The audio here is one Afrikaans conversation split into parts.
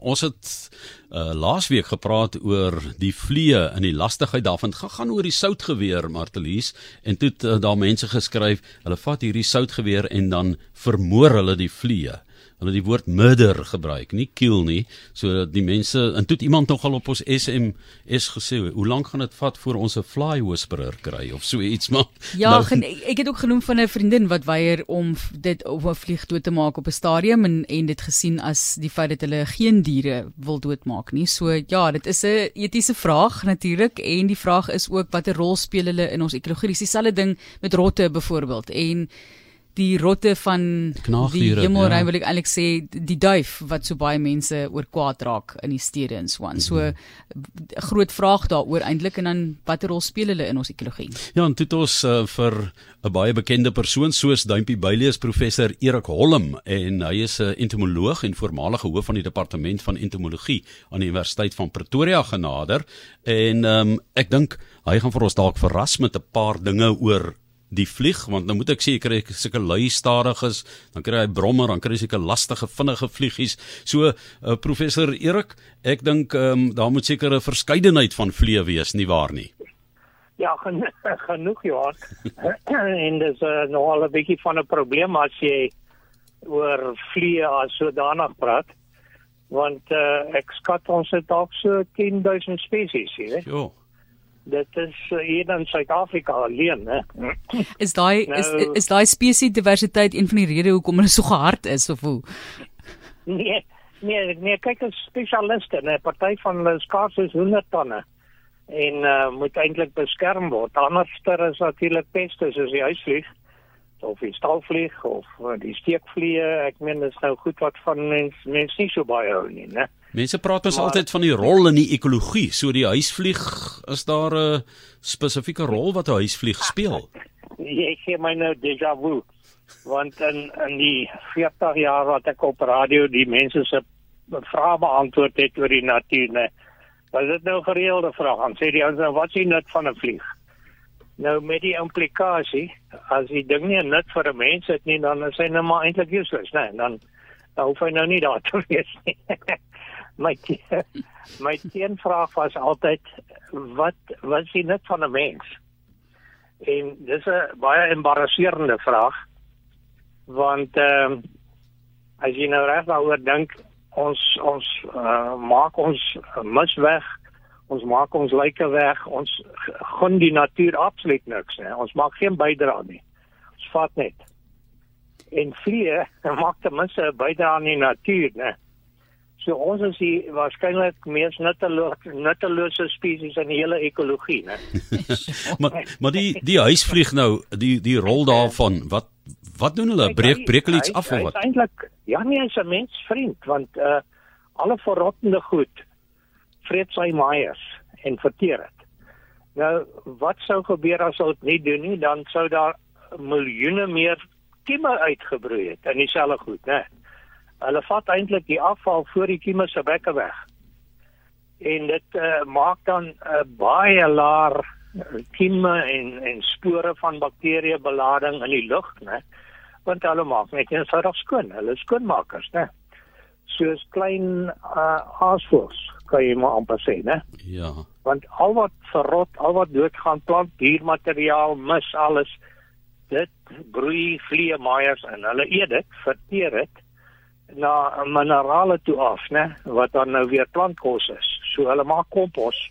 ons het uh, laasweek gepraat oor die vliee en die lastigheid daarvan. Dit gaan oor die soutgeweer, Martelies, en toe het uh, daar mense geskryf, hulle vat hierdie soutgeweer en dan vermoor hulle die vliee hulle die woord murder gebruik, nie kill nie, sodat die mense en toe iemand nogal op ons SMS gesê, hoe lank gaan dit vat voor ons 'n fly whisperer kry of so iets maar Ja, nou, ek het ook genoem van 'n vriendin wat weier om dit op 'n vlieg dood te maak op 'n stadium en en dit gesien as die feit dat hulle geen diere wil doodmaak nie. So ja, dit is 'n etiese vraag natuurlik en die vraag is ook watter rol speel hulle in ons ekologie? Dis dieselfde ding met rotte byvoorbeeld en die rotte van die hemelruim ja. wil ek eintlik sê die duif wat so baie mense oor kwaad raak in die stede en so aan. So 'n mhm. groot vraag daaroor eintlik en dan watter rol speel hulle in ons ekologie? Ja, en dit ons uh, vir 'n baie bekende persoon soos Duimpie Baileys professor Erik Holm en hy is 'n entomoloog en voormalige hoof van die departement van entomologie aan die Universiteit van Pretoria genader en um, ek dink hy gaan vir ons dalk verras met 'n paar dinge oor die vlieg want nou moet ek sê jy kry sulke lui stadiges dan kry jy brommer dan kry jy sulke lastige vinnige vliegies. So uh, professor Erik ek dink um, daar moet seker 'n verskeidenheid van vliee wees nie waar nie? Ja gen genoeg ja en dis uh, nog al 'n bietjie van 'n probleem as jy oor vliee as sodanig praat want uh, ek skat ons het dalk so 10000 spesies hier ja dit is uh, hier in Suid-Afrika alleen, hè. Is daai nou, is is daai spesies diversiteit een van die redes hoekom hulle so gehard is of hoe? Nee, nee, nee, kyk as spesialiste, 'n party van hulle skaars is 100 tonne en uh, moet eintlik beskerm word. Anderster is natuurlik peste soos die huisvlieg of die stalvlieg of uh, die steekvliee. Ek meen dis nou goed wat van mense mense nie so baie hou nie, né? Mense praat ons maar, altyd van die rol in die ekologie. So die huisvlieg, is daar 'n spesifieke rol wat 'n huisvlieg speel? Jy gee my nou déjà vu. Want in in die 40 jaar wat ek op radio die mense se vrae beantwoord het oor die natuur, né? Was dit nou gereelde vrae? Dan sê die ouens, nou, "Wat is die nut van 'n vlieg?" Nou met die implikasie, as die ding nie 'n nut vir 'n mens het nie, dan is hy nou maar eintlik useless, né? Dan dan hoef hy nou nie daar te wees nie. My my teenvraag was altyd wat wat is nut van 'n mens? En dis 'n baie embarrasserende vraag want ehm uh, as jy nou reg daaroor dink ons ons uh, maak ons mis weg ons maak ons lyke weg ons gun die natuur absoluut niks hè. Ons maak geen bydrae nie. Ons vat net. En vliee maak ten minste 'n bydrae aan die natuur né So ons is die waarskynlik mees nuttelose nuttelose spesies in die hele ekologie, né? maar maar die die huisvlieg nou, die die rol daarvan, wat wat doen hulle? Breek breek hulle iets af of wat? Eintlik ja, nee, hy's 'n mensvriend want uh alle verrottende goed vreet sy maaiers en verteer dit. Nou, wat sou gebeur as hulle dit nie doen nie? Dan sou daar miljoene meer kieme uitgebroei het in dieselfde goed, né? Hulle vat eintlik die afval voor die kieme se bekke weg. En dit uh, maak dan 'n uh, baie laer uh, kieme en en spore van bakterieë belading in die lug, né? Want hulle maak net eenvoudig skoon. Hulle skoonmakers, né? Soos klein uh, aasvoëls, kan jy maar amper sê, né? Ja. Want al wat verrot, al wat doodgaan, plant, diermateriaal, mis alles, dit broei vleemaaiers en hulle eet dit, verteer dit na minerale toe af, né, wat dan nou weer plantkos is. So hulle maak kompos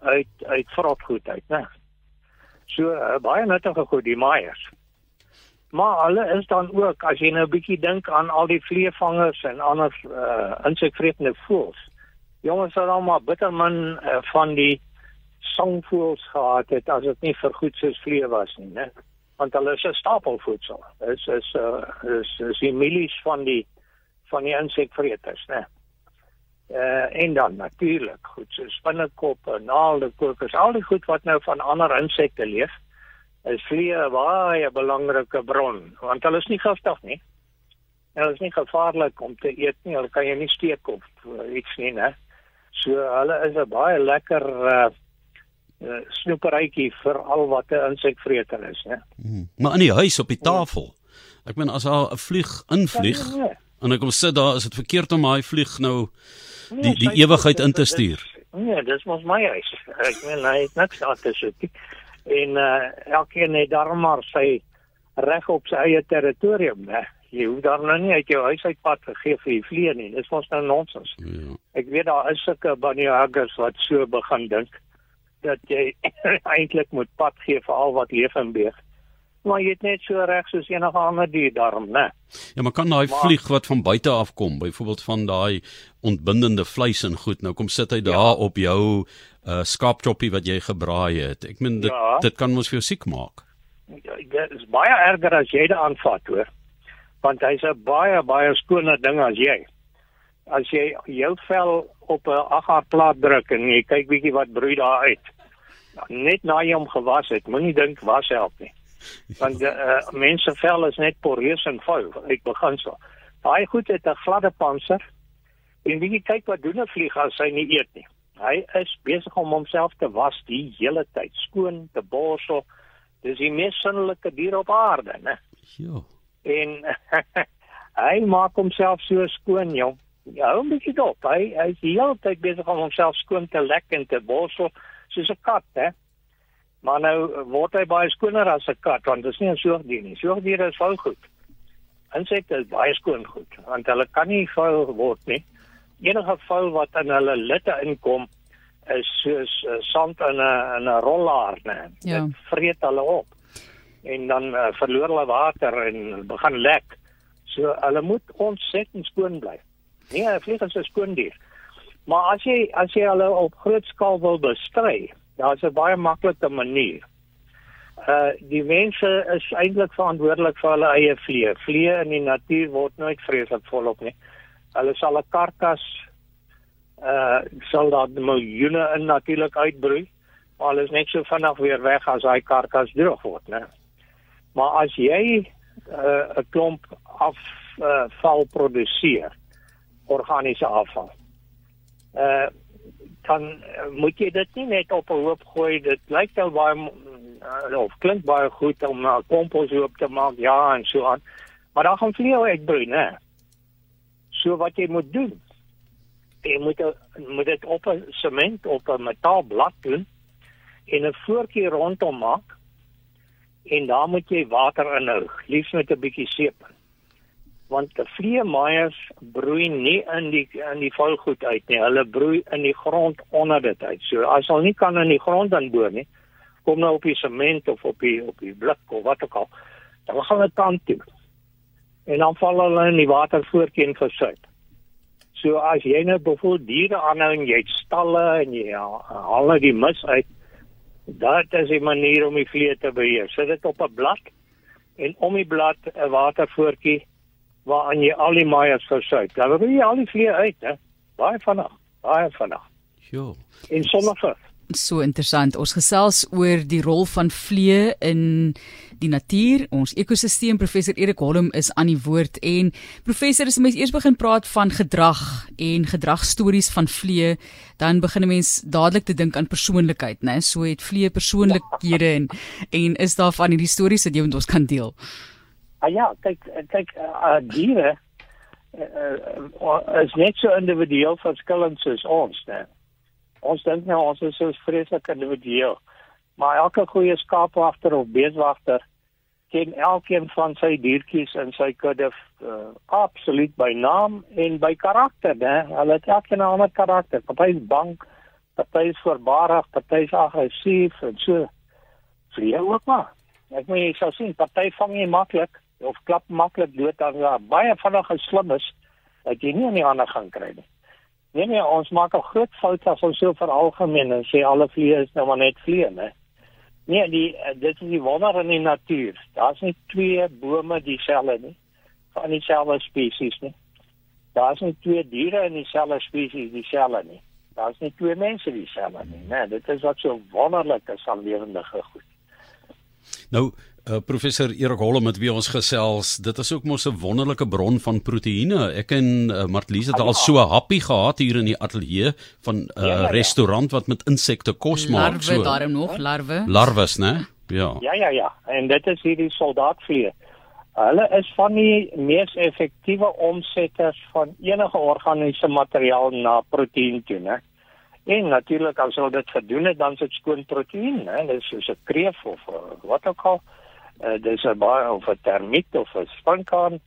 uit uit vrotgoed uit, né. So uh, baie nuttige goed die maaiers. Maar hulle is dan ook as jy nou 'n bietjie dink aan al die vleevangers en ander uh, insekvretende voëls. Jongens het almal bitter min uh, van die sangvoëls gehad het as dit nie vir goed soos vlee was nie, né. Want hulle is 'n stapelvoedsel. Dit is is uh, is, is die milies van die van die insekvreters, né? Uh en dan natuurlik goed so spinnekoppe, naaldekokers, al die goed wat nou van ander insekte leef, is vliee baie belangrike bron want hulle is nie giftig nie. Hulle is nie gevaarlik om te eet nie. Hulle kan jou nie steek of iets nie, né? So hulle is 'n baie lekker uh uh, snoeperytjie vir al wat 'n insekvreter is, né? Hmm. Maar in die huis op die tafel. Ek meen as 'n vlieg invlieg, ja, nee, nee. En ek kom sit daar, is dit verkeerd om hy vlieg nou die die ewigheid in te stuur. Nee, dis mos my huis. Ek meen hy het niks daar te soek. En uh elkeen het daar maar sy reg op sy eie territorium, né? Jy hoef daar nou nie uit jou huis uitpad te gee vir die vlee nie. Dis mos nou nonsens. Ja. Ek weet daar is sulke banjaagers wat so begin dink dat jy eintlik moet pad gee vir al wat leef en beweeg. Maar jy het net so reg soos enige ander dier daarom, né? Ja, maar kan daai vlieg wat van buite af kom, byvoorbeeld van daai ontbindende vleis en goed, nou kom sit hy daar Ja. op jou uh skaapchoppie wat jy gebraai het. Ek meen dit Ja. dit kan mos vir jou siek maak. Ja, dit is baie erger as jy dit aanvat hoor. Want hy's 'n baie baie skoner ding as jy. As jy jou vel op 'n agar plaat druk en jy kyk bietjie wat broei daar uit. Net na jy hom gewas het, moenie dink was help nie. Want uh, mense vel is net poreus en vuil uit beginsel. Daai goed het 'n gladde panser. En wie kyk wat doen 'n vlieg as hy nie eet nie. Hy is besig om homself te was die hele tyd, skoon te borsel. Dis die mees sinnelike dier op aarde, né? Ja. En hy maak homself so skoon, jong. Ja, hou 'n bietjie dop. Hy hy is die hele tyd besig om homself skoon te lek en te borsel soos 'n kat, hè. Maar nou word hy baie skoner as 'n kat want dit is nie 'n soogdier nie. Soogdiere is vuil goed. Insekte is baie skoon goed want hulle kan nie vuil word nie. Enige vuil wat in hulle litte inkom is soos uh, sand in 'n in 'n rollaar, né. Ja. Dit vreet hulle op. En dan uh, verloor hulle water en begin lek. So hulle moet ontsettend skoon bly. Nee, 'n vlieg is 'n skoon dier. Maar as jy as jy hulle op groot skaal wil bestry, daar's 'n baie maklike manier. Uh die mense is eintlik verantwoordelik vir hulle eie vlee. Vlee in die natuur word nooit vreeslik volop nie. Hulle sal 'n karkas uh sal daar miljoene in natuurlik uitbroei, maar hulle is net so vinnig weer weg as daai karkas droog word, né? Maar as jy uh, 'n klomp afval uh, produseer, organiese afval. Uh dan uh, moet jy dit nie net op 'n hoop gooi. Dit lyk nou baie uh, of klink baie goed om 'n uh, komposhoop te maak, ja en so aan. Maar dan gaan vlieë uitbroei, né? So wat jy moet doen, jy moet moet dit op 'n sement op 'n metaalblad doen en 'n voetjie rondom maak en daar moet jy water inhou, liefs met 'n bietjie seep. Want die vleemaaiers broei nie in die in die vuilgoed uit nie, hulle broei in die grond onder dit uit. So as hulle nie kan in die grond inboor nie, kom nou op die sement of op die op die blik of wat ook al, dan gaan hulle kant toe. En dan val hulle in die water voetjie en versuip. So as jy nou byvoorbeeld diere aanhou en jy het stalle en jy haal nou die mis uit, dit is 'n manier om die vlee te beheer. Sit dit op 'n blad en om die blad 'n watervoortjie waaraan jy al die maaiers versuip. Dan wil jy al die vlee uit, hè. Baie vinnig, baie vinnig. Ja. En vir So interessant. Ons gesels oor die rol van vlee in die natuur. Ons ekosisteem professor Erik Holm is aan die woord en professor as mens eers begin praat van gedrag en gedragstories van vlee, dan begin 'n mens dadelik te dink aan persoonlikheid, né? So het vlee persoonlikhede en en is daar van hierdie stories wat jy met ons kan deel? Ah ja, kyk kyk uh, diere uh, uh, is net so individueel verskillend soos ons, né? Ons dink nou ons is so vreeslik individueel. Maar elke goeie skaapwagter of beeswagter ken elkeen van sy diertjies in sy kudde uh, absoluut by naam en by karakter, né? Hulle het elkeen 'n ander karakter. Party is bang, party is voorbarig, party is aggressief en so. Vlee ook maar. Ek moet sal sien, party vang jy maklik of klap maklik dood as daar baie vinnig en slim is dat jy nie aan die ander gaan kry nie. Nee nee, ons maak 'n groot fout as ons so veralgemeen en sê alle vliee is nou maar net vliee, né? Nee, die dit is die wonder in die natuur. Daar's nie twee bome dieselfde nie van dieselfde spesies nie. Daar's nie twee diere in dieselfde spesies dieselfde nie. Daar's nie twee mense dieselfde nie, né? Dit is wat so wonderlik is aan lewendige goed. Nou Uh, professor Erik Holle met wie ons gesels, dit is ook mos 'n wonderlike bron van proteïene. Ek en uh, Martlies het Ah, ja. al so happy gehad hier in die ateljee van 'n uh, Ja, ja, ja. restaurant wat met insekte kos maak Larwe so. daarom nog, larwe. Larwes, né? Ja. Ja ja ja, en dit is hierdie soldaatvlee. Hulle is van die mees effektiewe omsetters van enige organiese materiaal na proteïen toe, né? En natuurlik as hulle dit gedoen het, dan is dit skoon proteïen, né? Dit is soos 'n kreef of wat ook al. Uh, dis 'n baie of 'n termiet of 'n spankaan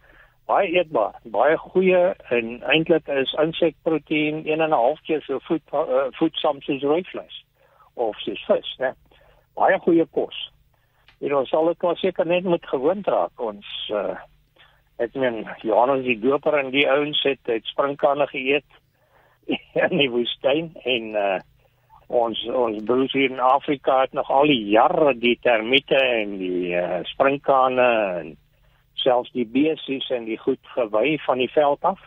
baie eetbaar, baie goeie en eintlik is insekproteïen 1 en 'n half keer so voed, uh, voedsaam soos rooi vleis of soos vis, né? Baie goeie kos. En ons sal dit maar seker net moet gewoond raak. Ons uh ek meen Johannes die doper en die ouens het het springkanne geëet in die woestyn en uh ons ons broers hier in Afrika het nog al die jare die termiete en die uh, springkanne en selfs die besies en die goed gewy van die veld af.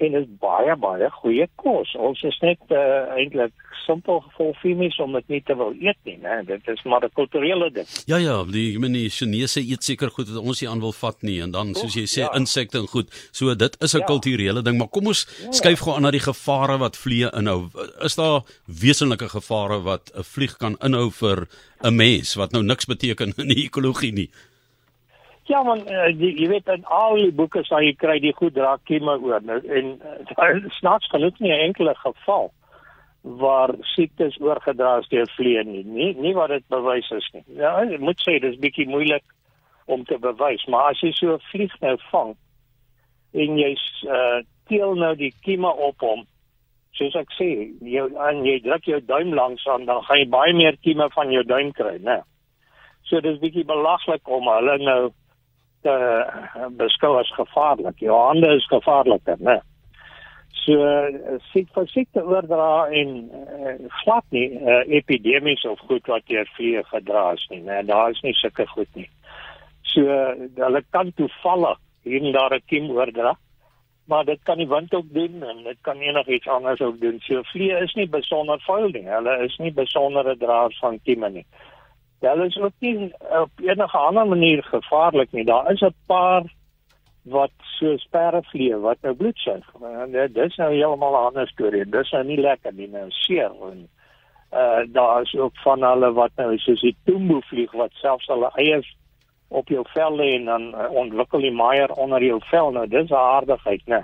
En is baie baie goeie kos. Ons is net uh, eintlik simpel volfimies om dit nie te wil eet nie, né? Dit is maar 'n kulturele ding. Ja ja, die menie Chinese eet seker goed wat ons nie aan wil vat nie en dan soos jy sê ja. insekte en goed. So dit is 'n ja. kulturele ding, maar kom ons ja. skuif gou aan na die gevare wat vliee inhou. Is daar wesenlike gevare wat 'n vlieg kan inhou vir 'n mens wat nou niks beteken in die ekologie nie? Ja man, uh, jy weet in al die boeke sal jy kry die goed raak kieme oor nou en uh, snaaks genoeg nie 'n enkele geval waar siektes oorgedra is deur vliee nie. Nie nie wat dit bewys is nie. Ja, ek moet sê dis bietjie moeilik om te bewys, maar as jy so 'n vlieg nou vang en jy uh, teel nou die kieme op hom soos ek sê, jy en jy druk jou duim langs aan dan gaan jy baie meer kieme van jou duim kry, né? So dis bietjie belaglik om hulle nou uh, beskou as gevaarlik. Jou hande is gevaarliker, né? So siek vir siekte oordra en uh, glad nie uh, epidemies of goed wat deur vliee gedra is nie, né? Daar is nie sulke goed nie. So hulle kan toevallig hier en daar 'n kiem oordra, maar dit kan die wind ook doen en dit kan enigiets anders ook doen. So vliee is nie besonder vuil nie. Hulle is nie besondere draers van kieme nie. Hulle is ook nie op enige ander manier gevaarlik nie. Daar is 'n paar wat so sperrevlee wat nou bloed suig. Dit is nou heeltemal 'n ander storie. Dis nou nie lekker nie, nou seer en uh daar is ook van hulle wat nou soos die tumbo vlieg wat selfs hulle eiers op jou vel lê en dan ontwikkel die maier onder jou vel. Nou dis 'n aardigheid, né?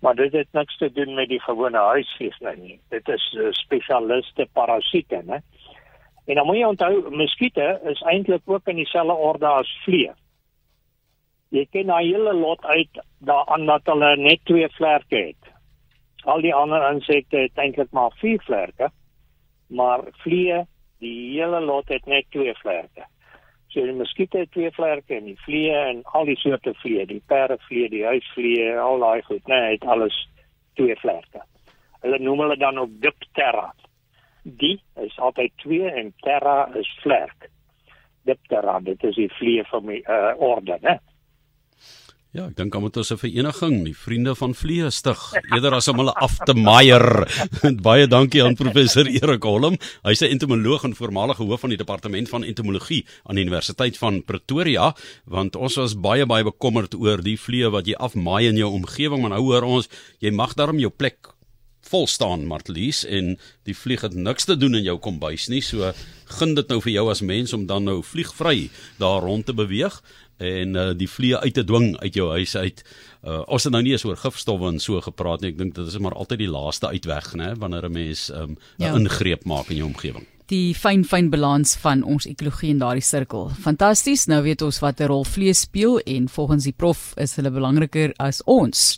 Maar dit het niks te doen met die gewone huisvlieg nou nie. Dit is uh, spesialiste parasiete, né? En dan moet jy onthou, muskiete is eintlik ook in dieselfde orde as vliee. Jy ken daai hele lot uit daaraan dat hulle net twee vlerke het. Al die ander insekte het eintlik maar vier vlerke, maar vliee, die hele lot het net twee vlerke. So die muskiete het twee vlerke en die vliee en al die soorte vliee, die perdevliee, die huisvliee, al daai goed, nee, het alles twee vlerke. Hulle noem hulle dan ook diptera die is altyd 2 en terra is vlerk. Diptera, dit is die vlee van die uh, orde, né? Ja, ek dink aan moet ons 'n vereniging, die vriende van vlee stig, eerder as om hulle af te maier. Baie dankie aan professor Erik Holm. Hy's 'n entomoloog en voormalige hoof van die departement van entomologie aan die Universiteit van Pretoria, want ons was baie baie bekommerd oor die vlee wat jy afmaai in jou omgewing, maar nou hoor ons jy mag daarom jou plek vol staan Martlies en die vlieg het niks te doen in jou kombuis nie so gun dit nou vir jou as mens om dan nou vliegvry daar rond te beweeg en uh, die vliee uit te dwing uit jou huis uit. Uh, ons het nou nie eens oor gifstowwe en so gepraat nie. Ek dink dit is maar altyd die laaste uitweg, né, wanneer 'n mens um, 'n ja. ingreep maak in jou omgewing. Die fyn fyn balans van ons ekologie in daardie sirkel. Fantasties. Nou weet ons wat 'n rol vlees speel en volgens die prof is hulle belangriker as ons.